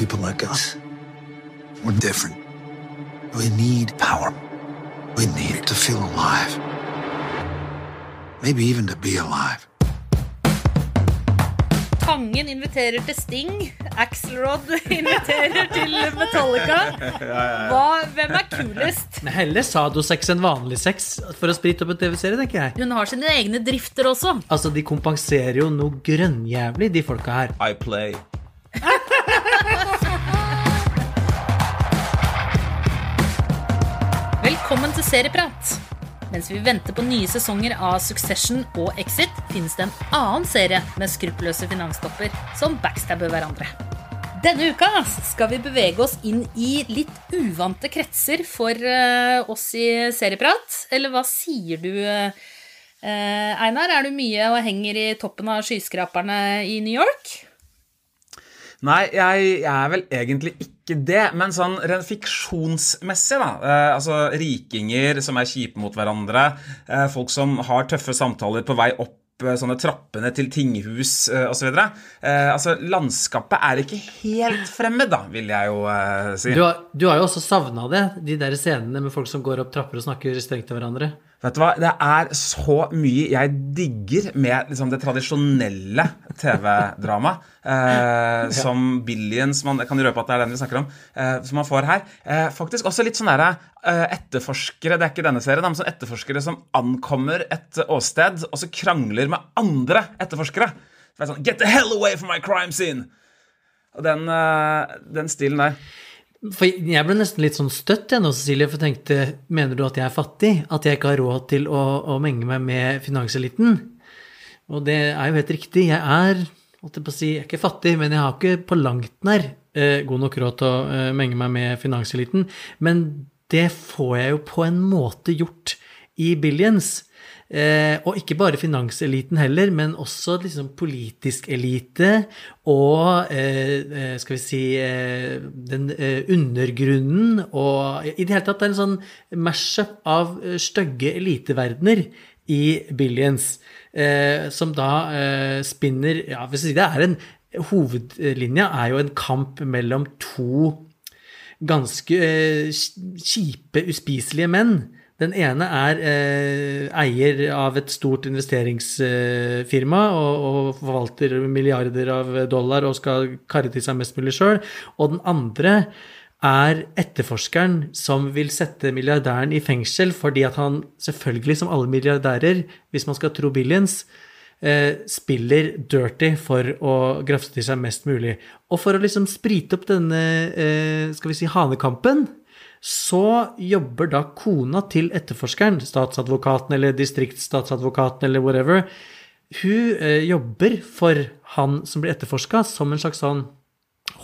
people like us. We're different. We need power. We need to feel alive. Maybe even to be alive. Tangen inviterer til Sting. Axelrod inviterer til Metallica. Hva, hvem er kulest? Men heller sadosex enn vanlig sex for å sprite opp en TV-serie, tenker jeg. Hun har sine egne drifter også. Altså, De kompenserer jo noe grønnjævlig, de folka her. I play. Serieprat. Mens vi venter på nye sesonger av Succession og Exit, finnes det en annen serie med skruppelløse finanstopper som backstabber hverandre. Denne uka skal vi bevege oss inn i litt uvante kretser for eh, oss i Serieprat. Eller hva sier du, eh, Einar? Er du mye og henger i toppen av skyskraperne i New York? Nei, jeg, jeg er vel egentlig ikke det. Men sånn rent fiksjonsmessig, da. Eh, altså rikinger som er kjipe mot hverandre. Eh, folk som har tøffe samtaler på vei opp eh, sånne trappene til tinghus eh, osv. Eh, altså, landskapet er ikke helt fremmed, da, vil jeg jo eh, si. Du har, du har jo også savna det, de der scenene med folk som går opp trapper og snakker strengt til hverandre. Vet du hva, Det er så mye jeg digger med liksom, det tradisjonelle TV-dramaet. Eh, som Billions man, Jeg kan røpe at det er den vi snakker om. Eh, som man får her. Eh, faktisk også litt sånn derre eh, etterforskere Det er ikke denne serien, men sånn etterforskere som ankommer et åsted, og så krangler med andre etterforskere. Det er sånn, Get the hell away from my crime scene! Og den, eh, den stilen der. For jeg ble nesten litt sånn støtt jeg nå, Cecilie, for jeg tenkte Mener du at jeg er fattig? At jeg ikke har råd til å, å menge meg med finanseliten? Og det er jo helt riktig. Jeg er jeg på å si, jeg er ikke fattig, men jeg har ikke på langt nær eh, god nok råd til å eh, menge meg med finanseliten. Men det får jeg jo på en måte gjort i Billions. Eh, og ikke bare finanseliten heller, men også liksom politisk elite og eh, eh, skal vi si eh, den eh, undergrunnen og I det hele tatt det er en sånn mash-up av eh, stygge eliteverdener i Billions, som da spinner Ja, hvis det er en Hovedlinja er jo en kamp mellom to ganske kjipe, uspiselige menn. Den ene er eh, eier av et stort investeringsfirma og, og forvalter milliarder av dollar og skal karre til seg mest mulig sjøl. Og den andre er etterforskeren som vil sette milliardæren i fengsel fordi at han, selvfølgelig som alle milliardærer, hvis man skal tro Billions, eh, spiller dirty for å grafse til seg mest mulig. Og for å liksom sprite opp denne, eh, skal vi si, hanekampen, så jobber da kona til etterforskeren, statsadvokaten eller distriktsstatsadvokaten eller whatever, hun eh, jobber for han som blir etterforska, som en slags sånn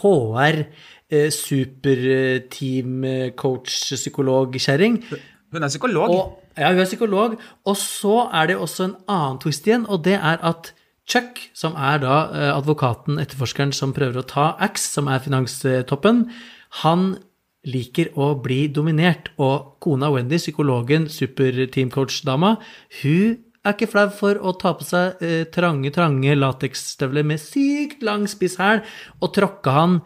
HR, eh, superteam, eh, coach, psykolog, kjerring. Hun er psykolog. Og, ja, hun er psykolog. Og så er det også en annen twist igjen, og det er at Chuck, som er da eh, advokaten, etterforskeren som prøver å ta Axe, som er finanstoppen, han liker å bli dominert. Og kona Wendy, psykologen, superteamcoach-dama, hun er ikke flau for å ta på seg eh, trange, trange lateksstøvler med sykt lang spiss hæl og tråkke han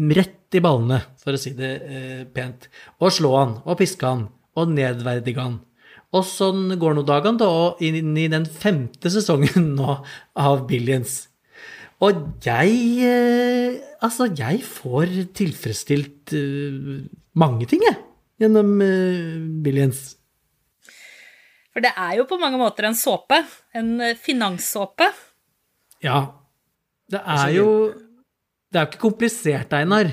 rett i ballene, for å si det eh, pent. Og slå han, og piske han, og nedverdige han. Og sånn går nå dagene, da, og inn i den femte sesongen nå av Billions. Og jeg eh, Altså, jeg får tilfredsstilt eh, mange ting, jeg, gjennom eh, Billions. For det er jo på mange måter en såpe. En finanssåpe. Ja. Det er jo Det er jo ikke komplisert, Einar.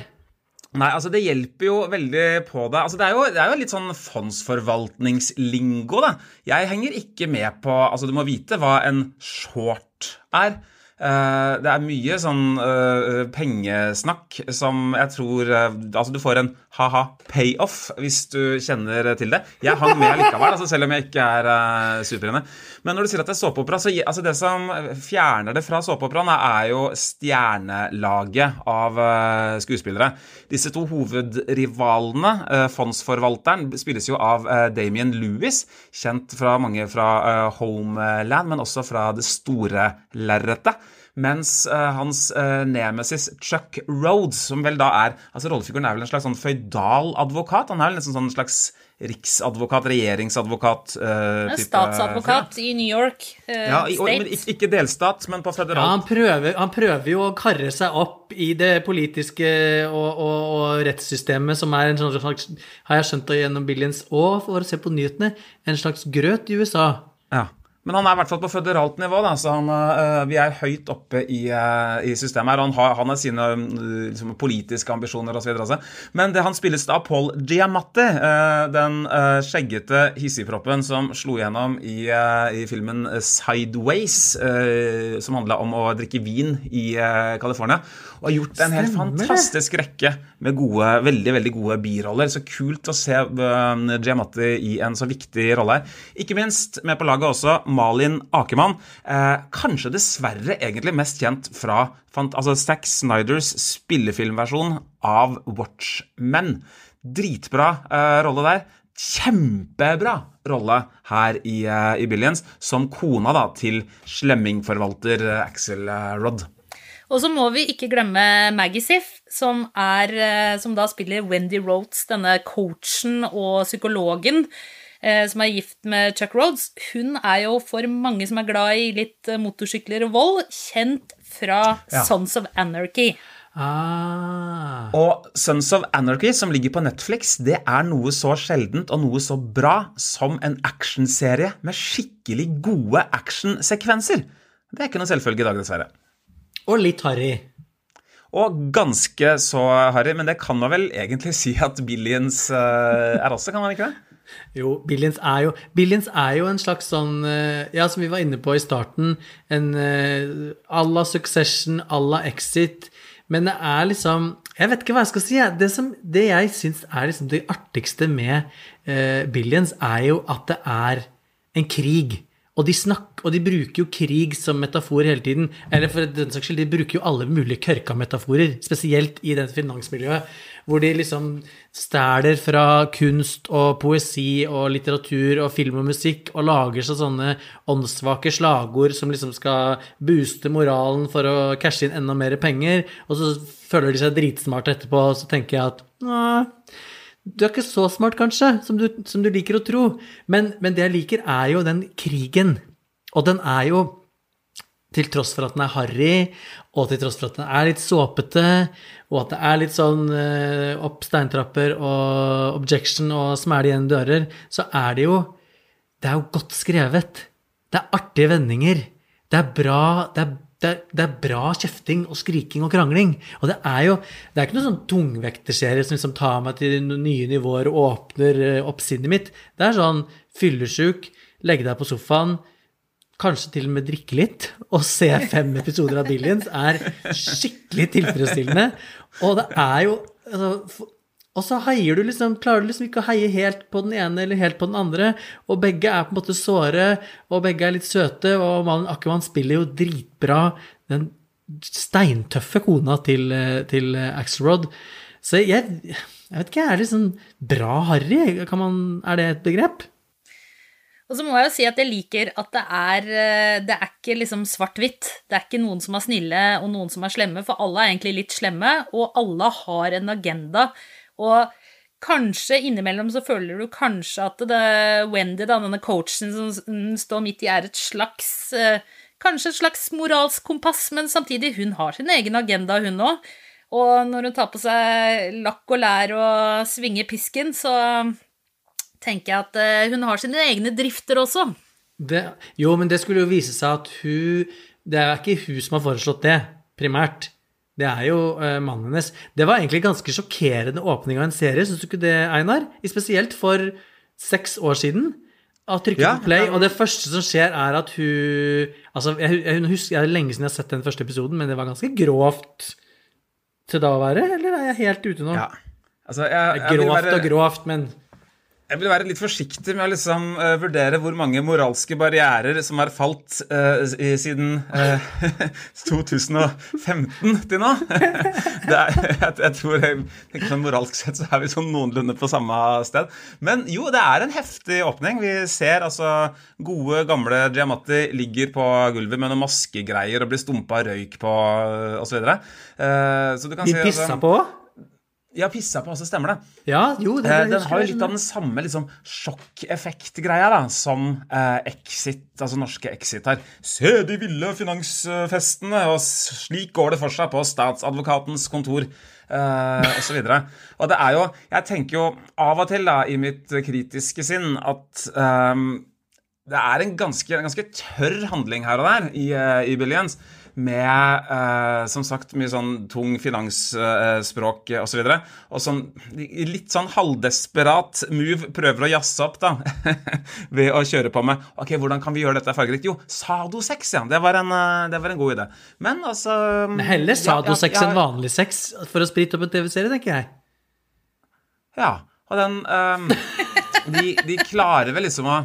Nei, altså det hjelper jo veldig på deg. Altså det, er jo, det er jo litt sånn fondsforvaltningslingo, da. Jeg henger ikke med på Altså, du må vite hva en short er. Eh, det er mye sånn eh, pengesnakk som jeg tror eh, Altså, du får en ha-ha payoff hvis du kjenner til det. Jeg hang med likevel, altså selv om jeg ikke er uh, superinne. Men når du sier at det er såpeopera, så altså det som fjerner det fra såpeoperaen, er jo stjernelaget av uh, skuespillere. Disse to hovedrivalene, uh, fondsforvalteren, spilles jo av Damien Lewis, kjent fra mange fra Homeland, men også fra det store lerretet mens eh, hans eh, nemesis Chuck Rhodes, som vel da er altså Rollefiguren er vel en slags sånn føydal advokat? Han er vel nesten sånn slags riksadvokat, regjeringsadvokat uh, type, Statsadvokat i New York uh, ja, i, og, men ikke delstat, men på federalt. Ja, han prøver, han prøver, jo å karre seg opp i det politiske og, og, og rettssystemet, som er en sånn slags, har jeg skjønt det gjennom Billions, og for å se på nyhetene, en slags grøt i USA. Ja. Men han er i hvert fall på føderalt nivå, da, så han, uh, vi er høyt oppe i, uh, i systemet her. Han har, han har sine uh, liksom, politiske ambisjoner osv. Men det han spilles av Paul Giamatti, den skjeggete hissigproppen som slo gjennom i, i filmen Sideways, som handla om å drikke vin i California og har gjort en helt fantastisk rekke med gode, veldig veldig gode biroller. Så kult å se Giamatti i en så viktig rolle her. Ikke minst med på laget også Malin Akemann. Eh, kanskje dessverre egentlig mest kjent fra altså Zack Snyders spillefilmversjon av Watchmen. Dritbra eh, rolle der. Kjempebra rolle her i, eh, i Billions, som kona da til slemmingforvalter uh, Axel Rodd. Rudd. Og så må vi ikke glemme Maggie Siff, som, er, eh, som da spiller Wendy Roates, denne coachen og psykologen eh, som er gift med Chuck Rhodes. Hun er jo for mange som er glad i litt eh, motorsykler og vold, kjent fra ja. Sons of Anarchy. Ah. Og Sons of Anarchy, som ligger på Netflix, det er noe så sjeldent og noe så bra som en actionserie med skikkelig gode actionsekvenser. Det er ikke noe selvfølge i dag, dessverre. Og litt harry. Og ganske så harry, men det kan man vel egentlig si at Billions uh, er også, kan man ikke det? Jo, Billions er jo, Billions er jo en slags sånn uh, Ja, som vi var inne på i starten, en uh, à la Succession, à la Exit. Men det er liksom Jeg vet ikke hva jeg skal si. Det, som, det jeg syns er liksom det artigste med Billions, er jo at det er en krig. Og de, snakker, og de, bruker jo krig som metafor hele tiden. Eller for den saks skyld, de bruker jo alle mulige kørka-metaforer, spesielt i det finansmiljøet, hvor de liksom stjeler fra kunst og poesi og litteratur og film og musikk og lager seg sånne åndssvake slagord som liksom skal booste moralen for å cashe inn enda mer penger, og så føler de seg dritsmarte etterpå, og så tenker jeg at Åh, du er ikke så smart, kanskje, som du, som du liker å tro. Men, men, det jeg liker, er jo den krigen. Og den er jo til tross for at den er harry, og til tross for at den er litt såpete, og at det er litt sånn uh, opp steintrapper og objection og smæle igjen dører, så er det jo Det er jo godt skrevet. Det er artige vendinger. Det er bra, det er det er, det er, bra kjefting og skriking og krangling. Og det er jo det er ikke noen sånn tungvekterserie som liksom tar meg til nye nivåer og åpner eh, opp sinnet mitt. Det er sånn fyllesyk, legge deg på sofaen, kanskje til og med drikke litt, og se fem episoder av Billions er skikkelig tilfredsstillende. Og det er jo altså, og så heier du liksom, klarer du liksom ikke å heie helt på den ene eller helt på den andre. Og begge er på en måte såre, og begge er litt søte, og Malin Akkermann spiller jo dritbra den steintøffe kona til, til Axelrod. Så jeg, jeg vet ikke, er det sånn bra harry? Er det et begrep? Og så må jeg jo si at jeg liker at det er Det er ikke liksom svart-hvitt. Det er ikke noen som er snille og noen som er slemme, for alle er egentlig litt slemme, og alle har en agenda og kanskje innimellom så føler du kanskje at det, Wendy, da, denne coachen som står midt i, er et slags eh, Kanskje et slags moralsk kompass, men samtidig, hun har sin egen agenda, hun òg. Og når hun tar på seg lakk og lær og svinger pisken, så tenker jeg at eh, hun har sine egne drifter også. Det, jo, men det skulle jo vise seg at hun Det er ikke hun som har foreslått det, primært. Det er jo uh, mannen hennes. Det var egentlig ganske sjokkerende åpning av en serie, syns du ikke det, Einar? Spesielt for seks år siden. Å trykker ja, på play, og det første som skjer, er at hun Altså, jeg, jeg husker, er lenge siden jeg har sett den første episoden, men det var ganske grovt til da å være, eller er jeg helt ute nå? Ja. Altså, jeg, jeg grovt være... og grovt, men Jeg vil være litt forsiktig med å liksom, uh, vurdere hvor mange moralske barrierer som har falt uh, i, siden uh, 2015 til nå. er, jeg, jeg, tror jeg, sånn Moralsk sett så er vi sånn noenlunde på samme sted. Men jo, det er en heftig åpning. Vi ser altså gode, gamle Giamatti ligger på gulvet med noen maskegreier og blir stumpa røyk på osv. Så, uh, så du kan De si pissa altså, på? Ja, pissa på også, stemmer det. Ja, jo, det, Eh, det Den har jo litt av den samme liksom, sjokkeffekt-greia da, som eh, Exit, altså norske Exit har. Se de ville finansfestene, og slik går det for seg på statsadvokatens kontor. Uh, og så videre. Og det er jo Jeg tenker jo av og til da i mitt kritiske sinn at ehm, det er en ganske, en ganske tørr handling her og der i, eh, i Billions. Med eh, som sagt mye sånn tung finansspråk eh, osv. Og, og sånn litt sånn halvdesperat move prøver å jazze opp da ved å kjøre på med Ok, hvordan kan vi gjøre dette fargerikt? Jo, sadosex, ja. Det var, en, eh, det var en god idé. Men altså Heller sadosex ja, ja, enn vanlig sex for å sprite opp en TV-serie, tenker jeg. Ja, og den um, de, de klarer vel liksom å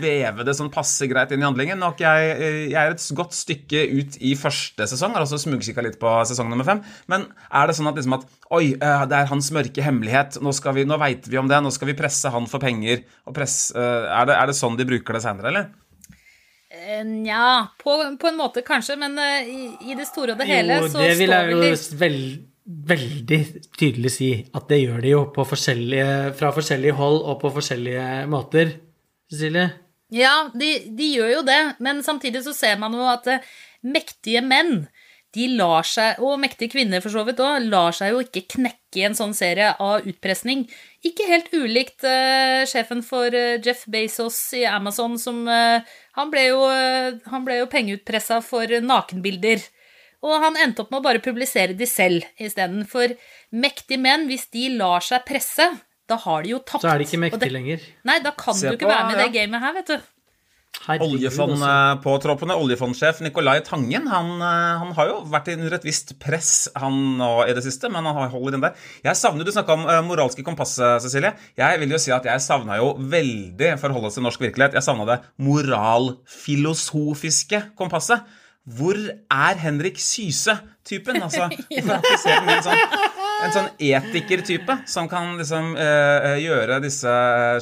veve det sånn passe greit inn i handlingen. Nok jeg, jeg er et godt stykke ut i første sesong, har også smugkikka litt på sesong nummer fem. Men er det sånn at liksom at Oi, eh, det er hans mørke hemmelighet. Nå, skal vi, nå veit vi om det. Nå skal vi presse han for penger. Og presse, eh, er, det, er det sånn de bruker det seinere, eller? Eh, Nja, på, på en måte kanskje, men eh, i, i det store og det hele jo, så det vil jeg vel jo vel, veldig tydelig si at det gjør de jo på forskjellige, fra forskjellige hold og på forskjellige måter. Cecilie? Ja, de, de gjør jo det, men samtidig så ser man jo at eh, mektige menn de lar seg, og mektige kvinner for så vidt òg, lar seg jo ikke knekke i en sånn serie av utpressing. Ikke helt ulikt uh, sjefen for eh, Jeff Bezos i Amazon, som uh, han, ble jo, han jo pengeutpressa for nakenbilder. Og han endte opp med å bare publisere de selv isteden. For mektige menn, hvis de lar seg presse, da har de jo tapt. Så er de ikke mektige det- lenger. Nei, da kan Se du ikke på, være med i det gamet her, vet du. Oljefond altså. Oljefondpåtroppende oljefondsjef Nicolai Tangen han, eh, han har jo vært under et visst press han nå i det siste, men han holder inn der. Jeg savner, Du snakka om eh, moralske kompasset, Cecilie. Jeg vil jo si at jeg savna jo veldig, for å holde oss til norsk virkelighet, jeg savna det moralfilosofiske kompasset. Hvor er Henrik Syse-typen? Altså, hvorfor en sånn etikertype som kan liksom eh, gjøre disse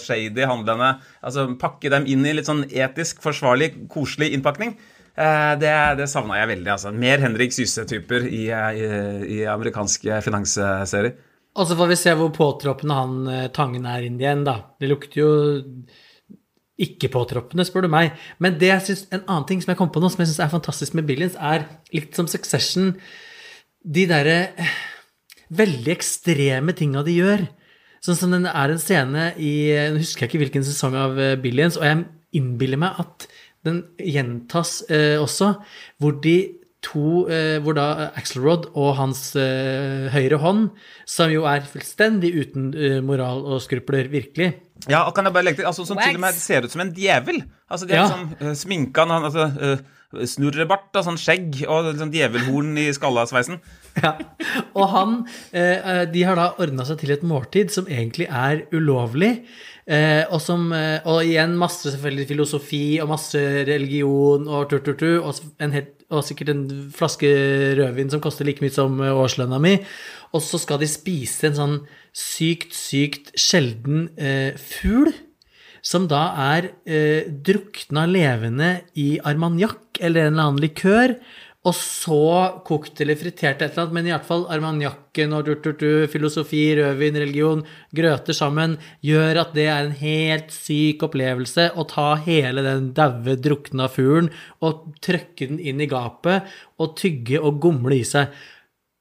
shady handlene Altså pakke dem inn i litt sånn etisk forsvarlig, koselig innpakning. Eh, det det savna jeg veldig. altså. Mer Henrik Syse-typer i, i, i amerikanske finansserier. Og så får vi se hvor påtroppende han eh, Tangen er inn igjen, da. Det lukter jo ikke påtroppende, spør du meg. Men det jeg synes, en annen ting som jeg kom på nå, som jeg syns er fantastisk med Billions, er litt som Succession De derre eh, veldig ekstreme tinga de gjør. Sånn som den er en scene i Nå husker jeg ikke hvilken sesong av eh, Billions, og jeg innbiller meg at den gjentas eh, også, hvor de to eh, Hvor da Axelrod og hans eh, høyre hånd, som jo er fullstendig uten eh, moral og skrupler, virkelig Ja, og kan jeg bare legge til, altså Som til og med ser ut som en djevel. Altså De er Ja. liksom uh, sminka han, altså, Snurrebart og sånn skjegg og sånn djevelhorn i skallasveisen. Ja. Og han eh, De har da ordna seg til et måltid som egentlig er ulovlig. Eh, og, som, eh, og igjen masse selvfølgelig filosofi og masse religion og tu-tu-tu, og, og sikkert en flaske rødvin som koster like mye som eh, årslønna mi. Og så skal de spise en sånn sykt, sykt sjelden eh, fugl. Som da er eh, drukna levende i armaniakk eller en eller annen likør. Og så kokt eller fritert et eller annet, men i hvert fall armagnakken og du-du-du, filosofi, rødvin, religion, grøter sammen, gjør at det er en helt syk opplevelse å ta hele den daue, drukna fuglen og trøkke den inn i gapet og tygge og gomle i seg.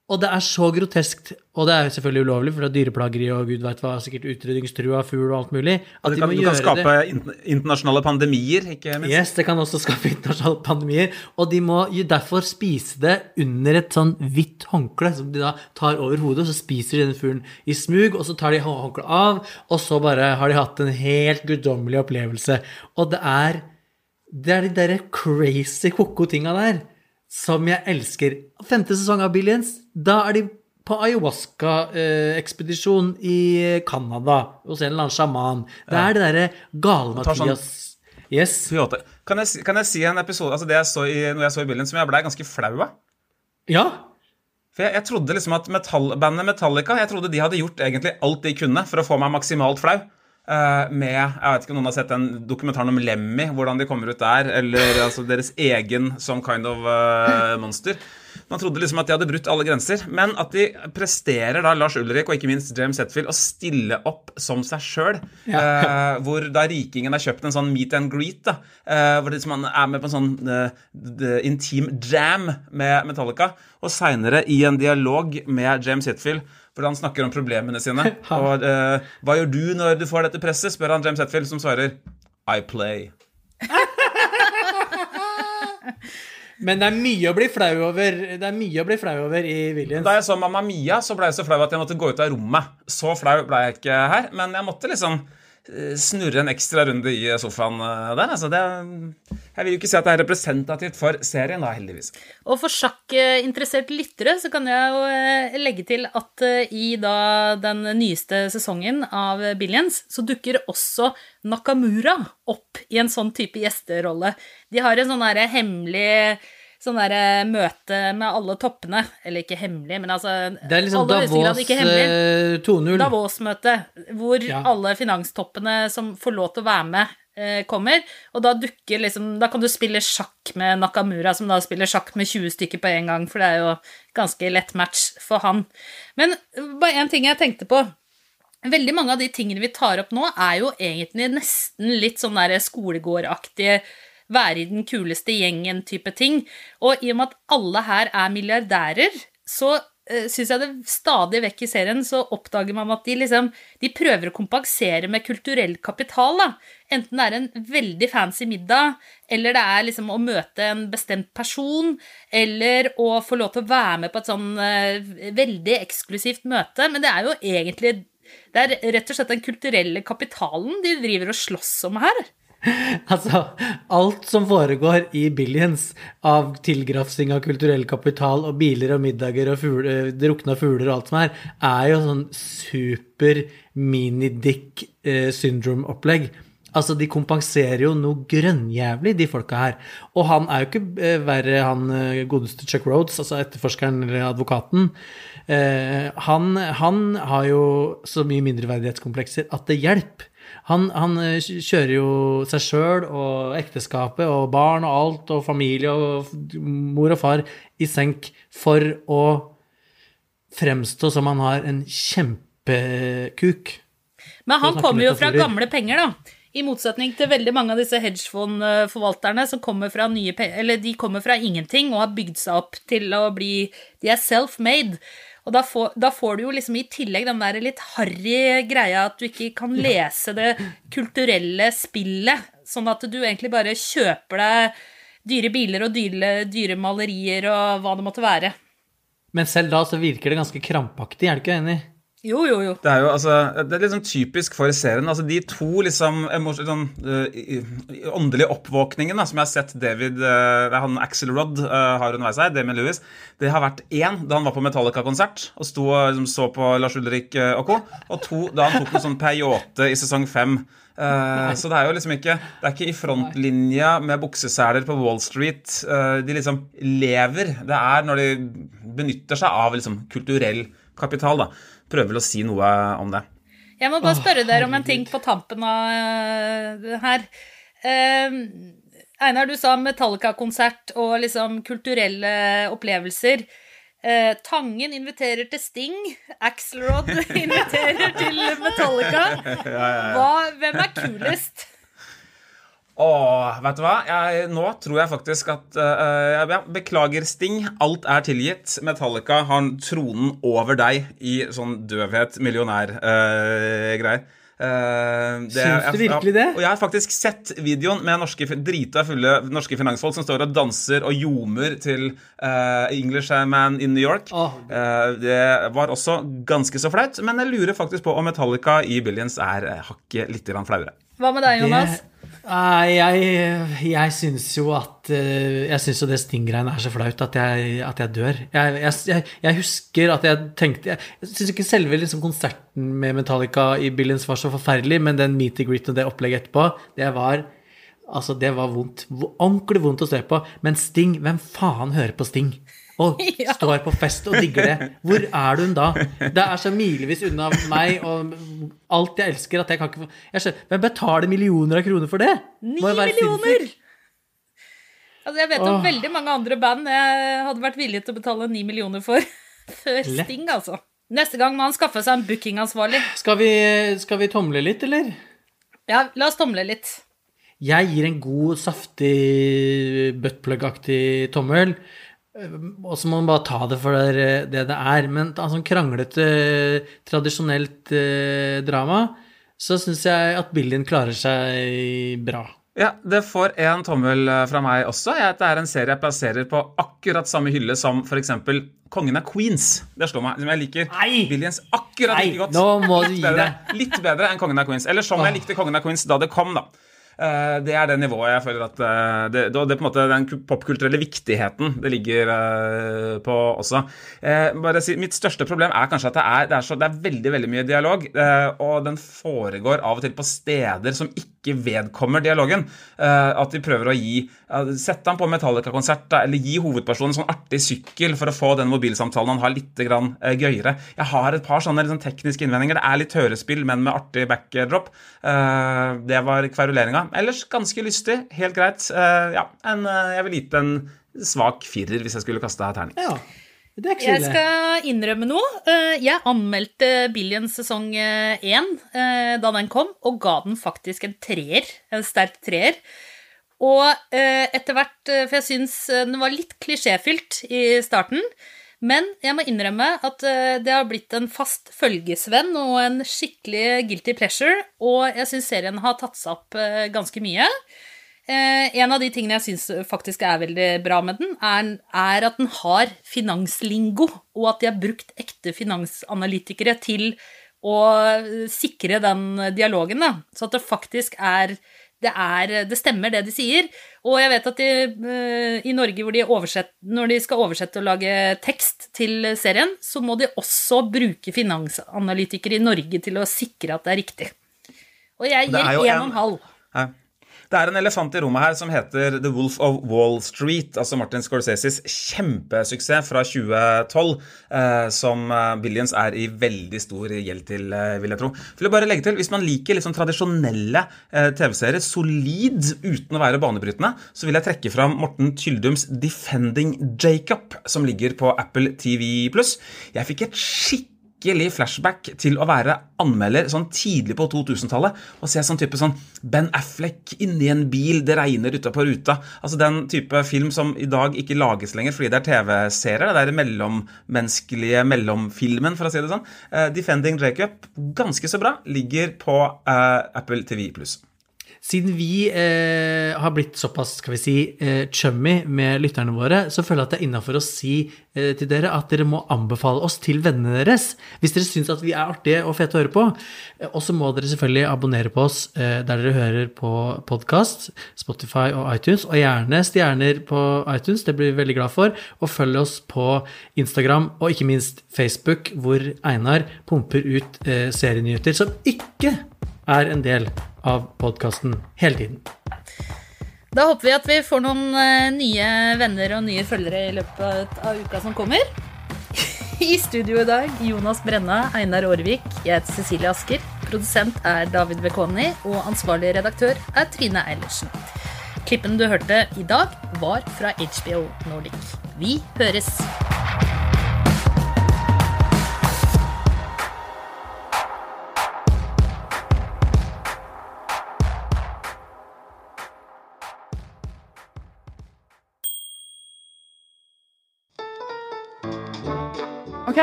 Og det er så groteskt, og det er selvfølgelig ulovlig, for det er dyreplageri og gud veit hva, sikkert utrydningstrua fugl og alt mulig, at Du de kan, må du kan skape det. internasjonale pandemier, ikke minst. Yes, det kan også skape internasjonale pandemier. Og de må jo derfor spise det under et sånn hvitt håndkle som de da tar over hodet, og så spiser de den fuglen i smug, og så tar de hå- håndkleet av, og så bare har de hatt en helt guddommelig opplevelse. Og det er det er de derre crazy ko-ko tinga der som jeg elsker. Femte sesong av Billions, da er de på ayahuasca-ekspedisjon i Canada hos en eller annen sjaman. Det er det derre sånn- Gale-Mathias Yes. Kan jeg, kan jeg si en episode Altså det jeg så i, når jeg så i Billions, som jeg ble ganske flau av? Ja. For jeg, jeg trodde liksom at metall, bandet Metallica Jeg trodde de hadde gjort egentlig alt de kunne for å få meg maksimalt flau. Eh, med Jeg vet ikke om noen har sett den dokumentaren om Lemmy, hvordan de kommer ut der. Eller altså deres egen som Kind of uh, Monster. Man trodde liksom at de hadde brutt alle grenser. Men at de presterer da Lars Ulrik og ikke minst James Hetfield å stille opp som seg sjøl. hvor da rikingen har kjøpt en sånn meet and greet, da, eh, hvor liksom han er med på en sånn eh, intim jam med Metallica. Og seinere i en dialog med James Hetfield hvor han snakker om problemene sine. Og uh, hva gjør du når du får dette presset? spør han James Hetfield, som svarer I play. Men det er mye å bli flau over Det er mye å bli flau over i Williams. Da jeg så Mamma Mia, så ble jeg så flau at jeg måtte gå ut av rommet. Så flau ble jeg ikke her, men jeg måtte liksom snurre en ekstra runde i sofaen eh, der. Altså det, jeg vil jo ikke si at det er representativt for serien, da, heldigvis. Og for sjakkinteresserte lyttere så kan jeg jo eh, legge til at eh, i da den nyeste sesongen av Billions så dukker også Nakamura opp i en sånn type gjesterolle. De har en sånn herre hemmelig sånn derre møte med alle toppene. Eller ikke hemmelig, men altså Det er liksom Davos ikke hemmelig. eh, 2.0. Davos-møte, hvor Ja. alle finanstoppene som får lov til å være med, eh, kommer. Og da dukker liksom Da kan du spille sjakk med Nakamura, som da spiller sjakk med 20 stykker på en gang, for det er jo ganske lett match for han. Men bare én ting jeg tenkte på. Veldig mange av de tingene vi tar opp nå, er jo egentlig nesten litt sånn der skolegårdaktige være i den kuleste gjengen-type ting. Og i og med at alle her er milliardærer, så uh, syns jeg det stadig vekk i serien så oppdager man at de liksom De prøver å kompensere med kulturell kapital, da. Enten det er en veldig fancy middag, eller det er liksom å møte en bestemt person, eller å få lov til å være med på et sånn uh, veldig eksklusivt møte. Men det er jo egentlig Det er rett og slett den kulturelle kapitalen de driver og slåss om her. Altså, alt som foregår i Billions av tilgrafsing av kulturell kapital og biler og middager og fugl, eh, drukna fugler og alt som er, er jo sånn super mini-dick eh, syndrome-opplegg. Altså, de kompenserer jo noe grønnjævlig, de folka her. Og han er jo ikke eh, verre, han godeste Chuck Rhodes, altså etterforskeren eller advokaten. Eh, han, han har jo så mye mindreverdighetskomplekser at det hjelper. Han, han eh, kjører jo seg sjøl og ekteskapet og barn og alt og familie og mor og far i senk for å fremstå som han har en kjempekuk. Men han kommer jo fra gamle penger, da. I motsetning til veldig mange av disse hedgefondforvalterne som kommer fra nye pe- Eller de kommer fra ingenting og har bygd seg opp til å bli De er self-made. Og da får, da får du jo liksom i tillegg den der litt harry greia at du ikke kan lese det kulturelle spillet, sånn at du egentlig bare kjøper deg dyre biler og dyre, dyre malerier og hva det måtte være. Men selv da så virker det ganske krampaktig, er du ikke enig? Jo, jo, jo. Det er jo altså, det er liksom typisk for serien. altså De to liksom sånn, eh, åndelige oppvåkningene som jeg har sett David uh, han Axel Rodd uh, har underveis her, Damien Lewis, det har vært én da han var på Metallica-konsert og sto og liksom, så på Lars Ulrik eh, og co., og to da han tok en sånn peyote i sesong fem. Uh, så det er jo liksom ikke Det er ikke i frontlinja med bukseseler på Wall Street Uh, de liksom lever. Det er når de benytter seg av liksom kulturell kapital, da. Prøver vel å si noe om det. Jeg må bare spørre dere om en ting på tampen av eh, det her. Eh, Einar, du sa Metallica-konsert og liksom kulturelle opplevelser. Eh, Tangen inviterer til Sting. Axelrod inviterer til Metallica. Hva, hvem er kulest? Åh, vet du hva? Jeg, nå tror jeg faktisk at uh, ja, Beklager, Sting. Alt er tilgitt. Metallica har tronen over deg i sånn døvhet, millionær-greier. Syns du virkelig det? Og jeg har faktisk sett videoen med norske, drita fulle norske finansfolk som står og danser og ljomer til uh, English Man in New York. Oh. Uh, det var også ganske så flaut, men jeg lurer faktisk på om Metallica i Billions er eh, hakket litt grann flauere. Hva med deg, Jonas? Det, jeg, jeg syns jo at eh, Jeg syns jo det Sting-greiene er så flaut at jeg, at jeg dør. Jeg, jeg, jeg, husker at jeg tenkte Jeg, jeg syns ikke selve liksom, konserten med Metallica i Billions var så forferdelig, men den meet and greet og det opplegget etterpå, det var Altså, det var vondt. Ordentlig vondt å se på. Men Sting, hvem faen hører på Sting? Og Ja. står på fest og digger det. Hvor er du da? Det er så milevis unna meg og alt jeg elsker at jeg kan ikke jeg skjønner, Hvem betaler millioner av kroner for det? Ni millioner! Altså, jeg vet om Åh. veldig mange andre band jeg hadde vært villig til å betale ni millioner for før Sting, altså. Neste gang må han skaffe seg en bookingansvarlig. Skal vi, skal vi tomle litt, eller? Ja, la oss tomle litt. Jeg gir en god, saftig buttplug-aktig tommel. Og så må man bare ta det for det det det er. Men av sånn kranglete, tradisjonelt eh, drama, så syns jeg at Billien klarer seg bra. Ja, det får en tommel eh, fra meg også. Jeg, det er en serie jeg plasserer på akkurat samme hylle som f.eks. Kongen av Queens. Det slår meg. Som jeg liker Nei! Billions akkurat Nei, like godt. nå må du gi deg. litt bedre enn Kongen av Queens. Eller som jeg likte Kongen av Queens da det kom, da. Eh, Det er det nivået jeg føler at eh, Det, det det på en måte den popkulturelle viktigheten det ligger eh, på også. Bare si, Mitt største problem er kanskje at det er, det er, så, det er veldig veldig mye dialog, og den foregår av og til på steder som ikke vedkommer dialogen. At de prøver å gi Sette han på Metallica-konsert, eller gi hovedpersonen en sånn artig sykkel for å få den mobilsamtalen han har, litt grann, gøyere. Jeg har et par sånne liksom, tekniske innvendinger. Det er litt hørespill, men med artig backdrop. Det var kveruleringa. Ellers ganske lystig. Helt greit. Eh, ja, en, eh, jeg vil gi det en svak firer hvis jeg skulle kaste terning. Ja, det er ikke så Jeg skal innrømme noe. Eh, Jeg anmeldte Billions sesong én da den kom, og ga den faktisk en treer. En sterk treer. Og eh, etter hvert, for jeg syns den var litt klisjéfylt i starten, men jeg må innrømme at eh, det har blitt en fast følgesvenn og en skikkelig guilty pleasure, og jeg syns serien har tatt seg opp eh, ganske mye. Eh, en av de tingene jeg syns faktisk er veldig bra med den, er, at den har finanslingo, og at de har brukt ekte finansanalytikere til å sikre den dialogen, da. Så at det faktisk er det, er, det stemmer, det de sier. Og jeg vet at de, eh, i Norge, hvor de oversett, når de skal oversette og lage tekst til serien, så må de også bruke finansanalytikere i Norge til å sikre at det er riktig. Og jeg gir én og en halv. Det er en elefant i rommet her som heter The Wolf of Wall Street, altså Martin Scorseses kjempesuksess fra 2012, eh, som eh, Billions er i veldig stor gjeld til, eh, vil jeg tro. Vil jeg bare legge til, Hvis man liker sånn tradisjonelle eh, TV-serier, solid uten å være banebrytende, så vil jeg trekke fram Morten Tyldums Defending Jacob, som ligger på Apple TV. Jeg fikk et skikkelig skikkelig flashback til å være anmelder sånn tidlig på 2000-tallet og se sånn type sånn Ben Affleck inni en bil, det regner utapå ruta. Altså den type film som i dag ikke lages lenger fordi det er TV-serier. Det er mellommenneskelige mellomfilmen, for å si det sånn. Uh, Defending Jacob, ganske så bra, ligger på uh, Apple TV pluss. Siden vi eh, har blitt såpass skal vi si, eh, chummy med lytterne våre, så føler jeg at det er innafor å si eh, til dere at dere må anbefale oss til vennene deres. Hvis dere syns at vi er artige og fete å høre på. Eh, og så må dere selvfølgelig abonnere på oss eh, der dere hører på podkast, Spotify og iTunes. Og gjerne stjerner på iTunes, det blir vi veldig glad for. Og følg oss på Instagram og ikke minst Facebook, hvor Einar pumper ut eh, serienyheter som ikke er en del av podkasten hele tiden. Da håper vi at vi får noen eh, nye venner og nye følgere i løpet av uka som kommer. I studio i dag Jonas Brenna, Einar Aarvik, jeg heter Cecilie Asker. Produsent er David Bekoni, og ansvarlig redaktør er Trine Eilertsen. Klippen du hørte i dag, var fra HBO Nordic. Vi høres! Ok,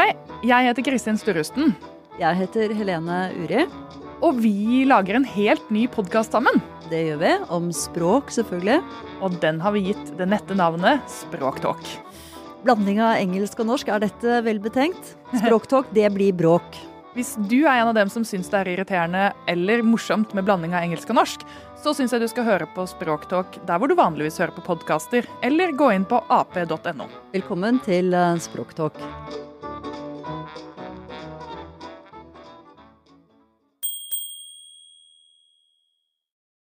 jeg heter Kristin Sturrusten, Jeg heter Helene Uri. og vi lager en helt ny podkast sammen. Det gjør vi. Om språk, selvfølgelig. Og den har vi gitt det nette navnet Språktalk. Blanding av engelsk og norsk, er dette vel betenkt? Språktalk, det blir bråk. Hvis du er en av dem som syns det er irriterende eller morsomt med blanding av engelsk og norsk, så syns jeg du skal høre på Språktalk der hvor du vanligvis hører på podkaster, eller gå inn på ap.no. Velkommen til eh, Språktalk.